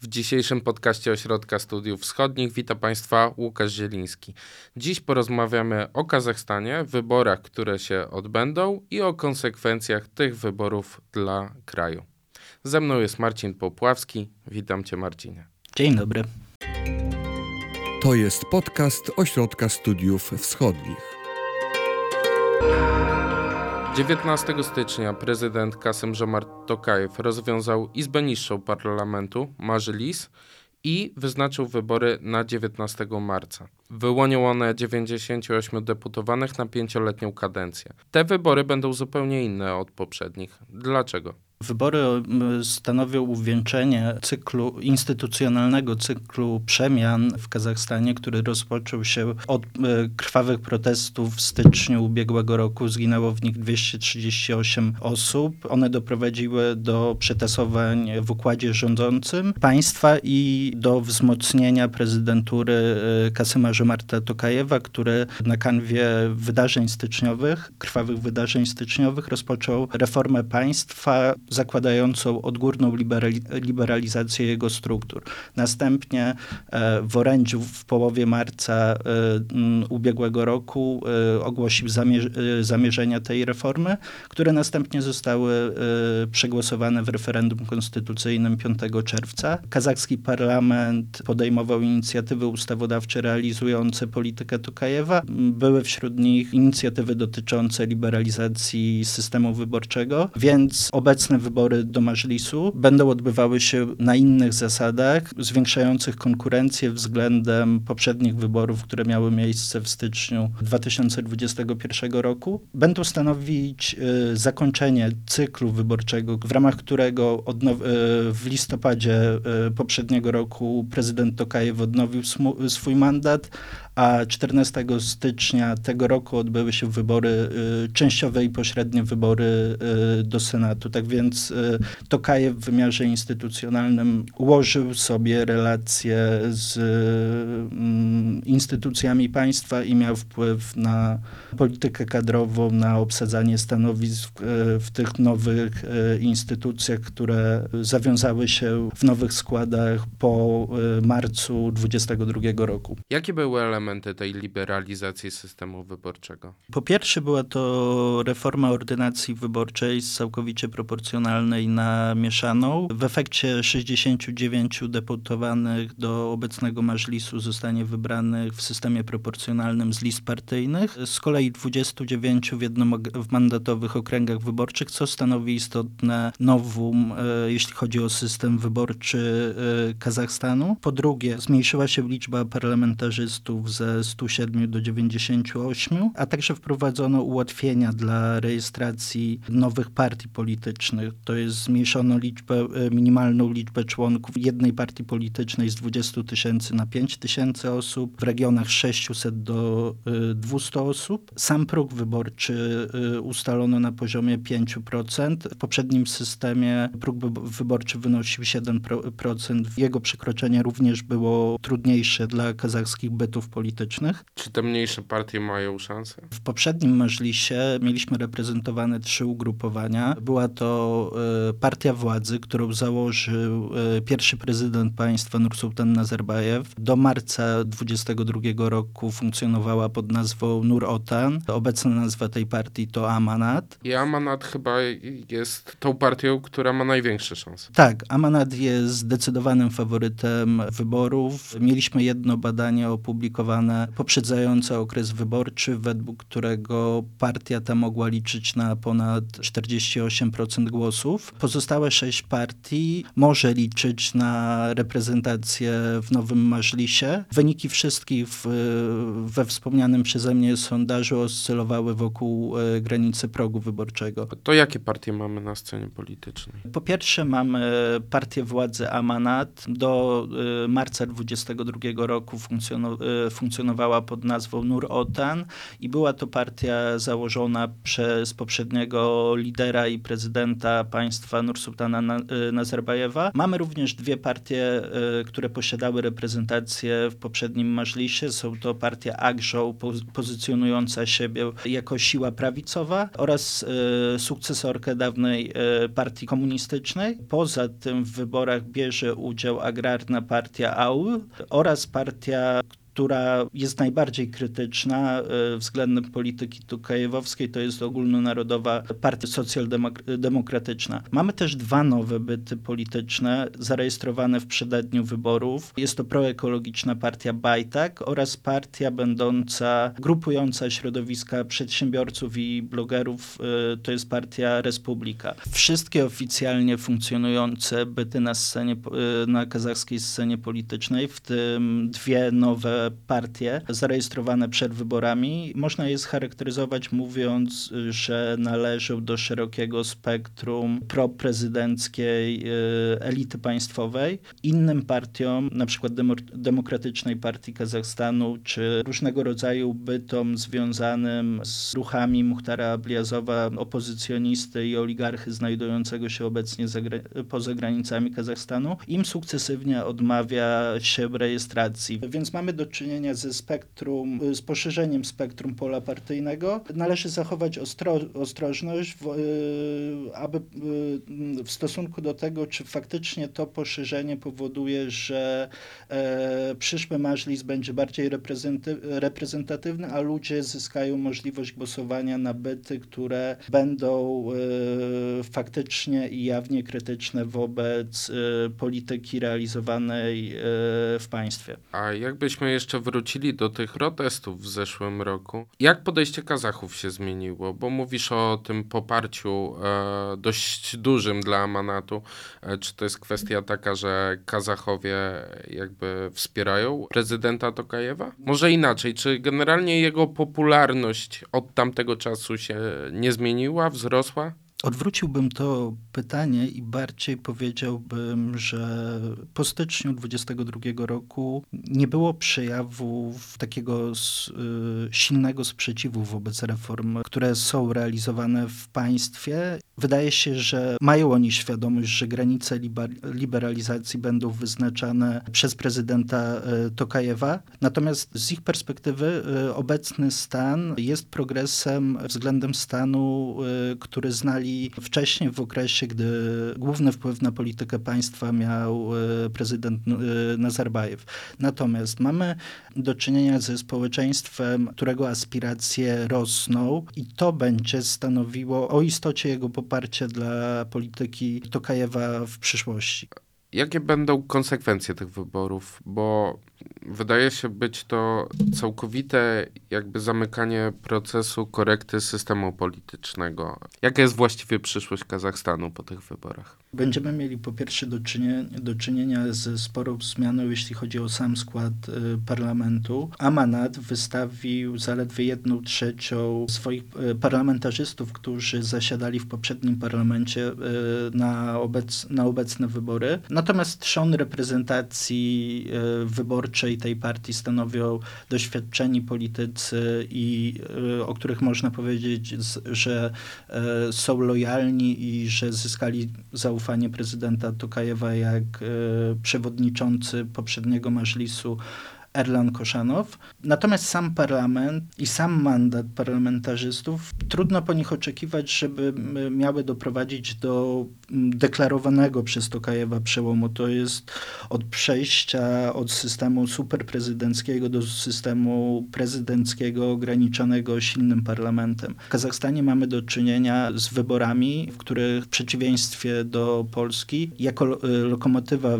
W dzisiejszym podcaście Ośrodka Studiów Wschodnich witam Państwa Łukasz Zieliński. Dziś porozmawiamy o Kazachstanie, wyborach, które się odbędą i o konsekwencjach tych wyborów dla kraju. Ze mną jest Marcin Popławski. Witam Cię, Marcinie. Dzień dobry. To jest podcast Ośrodka Studiów Wschodnich. 19 stycznia prezydent Kasem Żomart Tokajew rozwiązał Izbę Niższą Parlamentu, Marzylis, i wyznaczył wybory na 19 marca. Wyłonił one 98 deputowanych na pięcioletnią kadencję. Te wybory będą zupełnie inne od poprzednich. Dlaczego? Wybory stanowią uwieńczenie cyklu, instytucjonalnego cyklu przemian w Kazachstanie, który rozpoczął się od e, krwawych protestów w styczniu ubiegłego roku. Zginęło w nich 238 osób. One doprowadziły do przetasowań w układzie rządzącym państwa i do wzmocnienia prezydentury e, Kasyma Żomarta Tokajewa, który na kanwie wydarzeń styczniowych, krwawych wydarzeń styczniowych rozpoczął reformę państwa, zakładającą odgórną liberali liberalizację jego struktur. Następnie e, w orędziu w połowie marca e, ubiegłego roku e, ogłosił zamierz zamierzenia tej reformy, które następnie zostały przegłosowane w referendum konstytucyjnym 5 czerwca. Kazachski parlament podejmował inicjatywy ustawodawcze realizujące politykę Tokajewa. Były wśród nich inicjatywy dotyczące liberalizacji systemu wyborczego, więc wybory do Mażlisu będą odbywały się na innych zasadach, zwiększających konkurencję względem poprzednich wyborów, które miały miejsce w styczniu 2021 roku. Będą stanowić y, zakończenie cyklu wyborczego, w ramach którego y, w listopadzie y, poprzedniego roku prezydent Tokajew odnowił swój mandat, a 14 stycznia tego roku odbyły się wybory, y, częściowe i pośrednie wybory y, do Senatu. Tak więc y, Tokajew w wymiarze instytucjonalnym ułożył sobie relacje z mm, instytucjami państwa i miał wpływ na politykę kadrową, na obsadzanie stanowisk w tych nowych instytucjach, które zawiązały się w nowych składach po marcu 2022 roku. Jakie były elementy elementy tej liberalizacji systemu wyborczego? Po pierwsze była to reforma ordynacji wyborczej z całkowicie proporcjonalnej na mieszaną. W efekcie 69 deputowanych do obecnego Mażlisu zostanie wybranych w systemie proporcjonalnym z list partyjnych. Z kolei 29 w jednomandatowych okręgach wyborczych, co stanowi istotne nowum, e, jeśli chodzi o system wyborczy e, Kazachstanu. Po drugie, zmniejszyła się liczba parlamentarzystów ze 107 do 98, a także wprowadzono ułatwienia dla rejestracji nowych partii politycznych. To jest zmniejszono liczbę, e, minimalną liczbę członków jednej partii politycznej z 20 tysięcy na 5 tysięcy osób, w regionach 600 do 200 e, osób. Sam próg wyborczy e, ustalono na poziomie 5%. W poprzednim systemie próg wyborczy wynosił 7%. Jego przekroczenie również było trudniejsze dla kazachskich bytów politycznych politycznych. Czy te mniejsze partie mają szansę? W poprzednim Mażlisie mieliśmy reprezentowane trzy ugrupowania. Była to y, partia władzy, którą założył y, pierwszy prezydent państwa Nursultan Nazarbajew. Do marca 22 roku funkcjonowała pod nazwą Nur Otan. Obecna nazwa tej partii to Amanat. I Amanat chyba jest tą partią, która ma największe szanse. Tak, Amanat jest zdecydowanym faworytem wyborów. Mieliśmy jedno badanie opublikowane poprzedzające okres wyborczy, według którego partia ta mogła liczyć na ponad 48% głosów. Pozostałe sześć partii może liczyć na reprezentację w Nowym Mażlisie. Wyniki wszystkich w, we wspomnianym przeze mnie sondażu oscylowały wokół e, granicy progu wyborczego. To jakie partie mamy na scenie politycznej? Po pierwsze mamy partię władzy Amanat. Do y, marca 2022 roku funkcjonował funkcjonowała pod nazwą Nur Otan i była to partia założona przez poprzedniego lidera i prezydenta państwa Nursultana Nazarbajewa. Mamy również dwie partie, które posiadały reprezentację w poprzednim Mażlisie. Są to partia Agżoł, pozycjonująca siebie jako siła prawicowa oraz sukcesorkę dawnej partii komunistycznej. Poza tym w wyborach bierze udział agrarna partia AUL oraz partia, która jest najbardziej krytyczna e, względem polityki tukajewowskiej, to jest ogólnonarodowa partia socjaldemokratyczna. Mamy też dwa nowe byty polityczne zarejestrowane w przededniu wyborów. Jest to proekologiczna partia Bajtak oraz partia będąca, grupująca środowiska przedsiębiorców i blogerów, e, to jest partia Republika. Wszystkie oficjalnie funkcjonujące byty na scenie, e, na kazachskiej scenie politycznej, w tym dwie nowe partie zarejestrowane przed wyborami. Można je scharakteryzować mówiąc, że należą do szerokiego spektrum proprezydenckiej e, elity państwowej. Innym partiom, na przykład Demokratycznej Partii Kazachstanu, czy różnego rodzaju bytom związanym z ruchami Muhtara Abliazowa, opozycjonisty i oligarchy znajdującego się obecnie poza granicami Kazachstanu, im sukcesywnie odmawia się rejestracji. Więc mamy do czynienia ze spektrum, z poszerzeniem spektrum pola partyjnego, należy zachować ostro, ostrożność, w, y, aby y, w stosunku do tego, czy faktycznie to poszerzenie powoduje, że e, przyszły mażlis będzie bardziej reprezentatywny, a ludzie zyskają możliwość głosowania na byty, które będą e, faktycznie i jawnie krytyczne wobec e, polityki realizowanej w państwie. A jakbyśmy jeszcze wrócili do tych protestów w zeszłym roku. Jak podejście Kazachów się zmieniło? Bo mówisz o tym poparciu e, dość dużym dla Amanatu. E, czy to jest kwestia taka, że Kazachowie jakby wspierają prezydenta Tokajewa? Może inaczej, czy generalnie jego popularność od tamtego czasu się nie zmieniła, wzrosła? Odwróciłbym to pytanie i bardziej powiedziałbym, że po styczniu 2022 roku nie było przejawów takiego y, silnego sprzeciwu wobec reform, które są realizowane w państwie. Wydaje się, że mają oni świadomość, że granice liberalizacji będą wyznaczane przez prezydenta y, Tokajewa. Natomiast z ich perspektywy y, obecny stan jest progresem względem stanu, który znali wcześniej, w okresie, gdy główny wpływ na politykę państwa miał e, prezydent e, Nazarbajew. Natomiast mamy do czynienia ze społeczeństwem, którego aspiracje rosną i to będzie stanowiło o istocie jego poparcia dla polityki Tokajewa w przyszłości. Jakie będą konsekwencje tych wyborów? Bo wydaje się być to całkowite jakby zamykanie procesu korekty systemu politycznego. Jaka jest właściwie przyszłość Kazachstanu po tych wyborach? Będziemy mieli po pierwsze do czynienia, do czynienia ze sporą zmianą, jeśli chodzi o sam skład y, parlamentu. Amanat wystawił zaledwie jedną trzecią swoich y, parlamentarzystów, którzy zasiadali w poprzednim parlamencie y, na, obec, na obecne wybory. Natomiast trzon reprezentacji y, wyborczej tej partii stanowią doświadczeni politycy i y, o których można powiedzieć, że y, są lojalni i że zyskali zaufanie prezydenta Tokajewa jak przewodniczący poprzedniego Mażlisu Erlan Koszanow. Natomiast sam parlament i sam mandat parlamentarzystów, trudno po nich oczekiwać, żeby miały doprowadzić do deklarowanego przez Tokajewa przełomu. To jest od przejścia od systemu superprezydenckiego do systemu prezydenckiego ograniczonego silnym parlamentem. W Kazachstanie mamy do czynienia z wyborami, w których w przeciwieństwie do Polski jako lokomotywa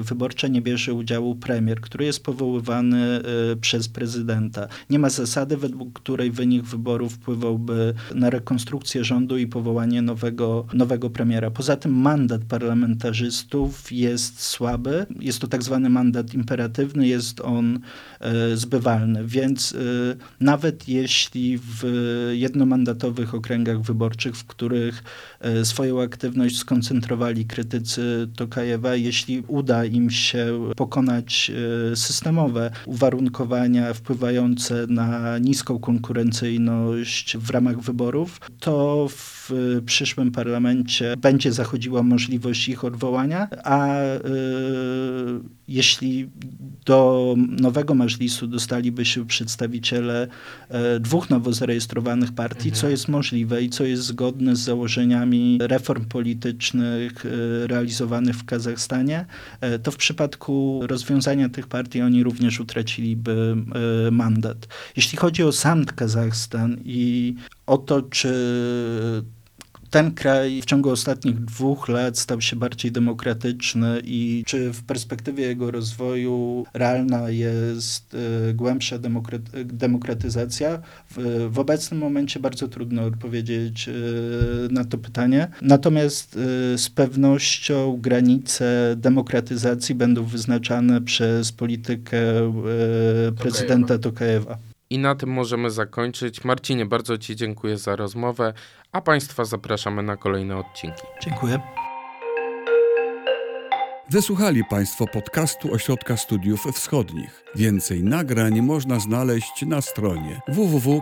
wyborcza nie bierze udziału premier, który jest powoływany Y, przez prezydenta. Nie ma zasady, według której wynik wyborów wpływałby na rekonstrukcję rządu i powołanie nowego, nowego premiera. Poza tym mandat parlamentarzystów jest słaby. Jest to tak zwany mandat imperatywny, jest on e, zbywalny, więc e, nawet jeśli w jednomandatowych okręgach wyborczych, w których e, swoją aktywność skoncentrowali krytycy Tokajewa, jeśli uda im się pokonać e, uwarunkowania wpływające na niską konkurencyjność w ramach wyborów, to w przyszłym parlamencie będzie zachodziła możliwość ich odwołania, a y, jeśli do nowego Majlisu dostaliby się przedstawiciele y, dwóch nowo zarejestrowanych partii, Mhm. co jest możliwe i co jest zgodne z założeniami reform politycznych y, realizowanych w Kazachstanie, to w przypadku rozwiązania tych partii oni również utraciliby y, mandat. Jeśli chodzi o sam Kazachstan i o to, czy ten kraj w ciągu ostatnich dwóch lat stał się bardziej demokratyczny i czy w perspektywie jego rozwoju realna jest e, głębsza demokra- demokratyzacja? W, w obecnym momencie bardzo trudno odpowiedzieć e, na to pytanie. Natomiast e, z pewnością granice demokratyzacji będą wyznaczane przez politykę prezydenta Tokajewa. I na tym możemy zakończyć. Marcinie, bardzo Ci dziękuję za rozmowę, a Państwa zapraszamy na kolejne odcinki. Dziękuję. Wysłuchali Państwo podcastu Ośrodka Studiów Wschodnich. Więcej nagrań można znaleźć na stronie www.osw.waw.pl.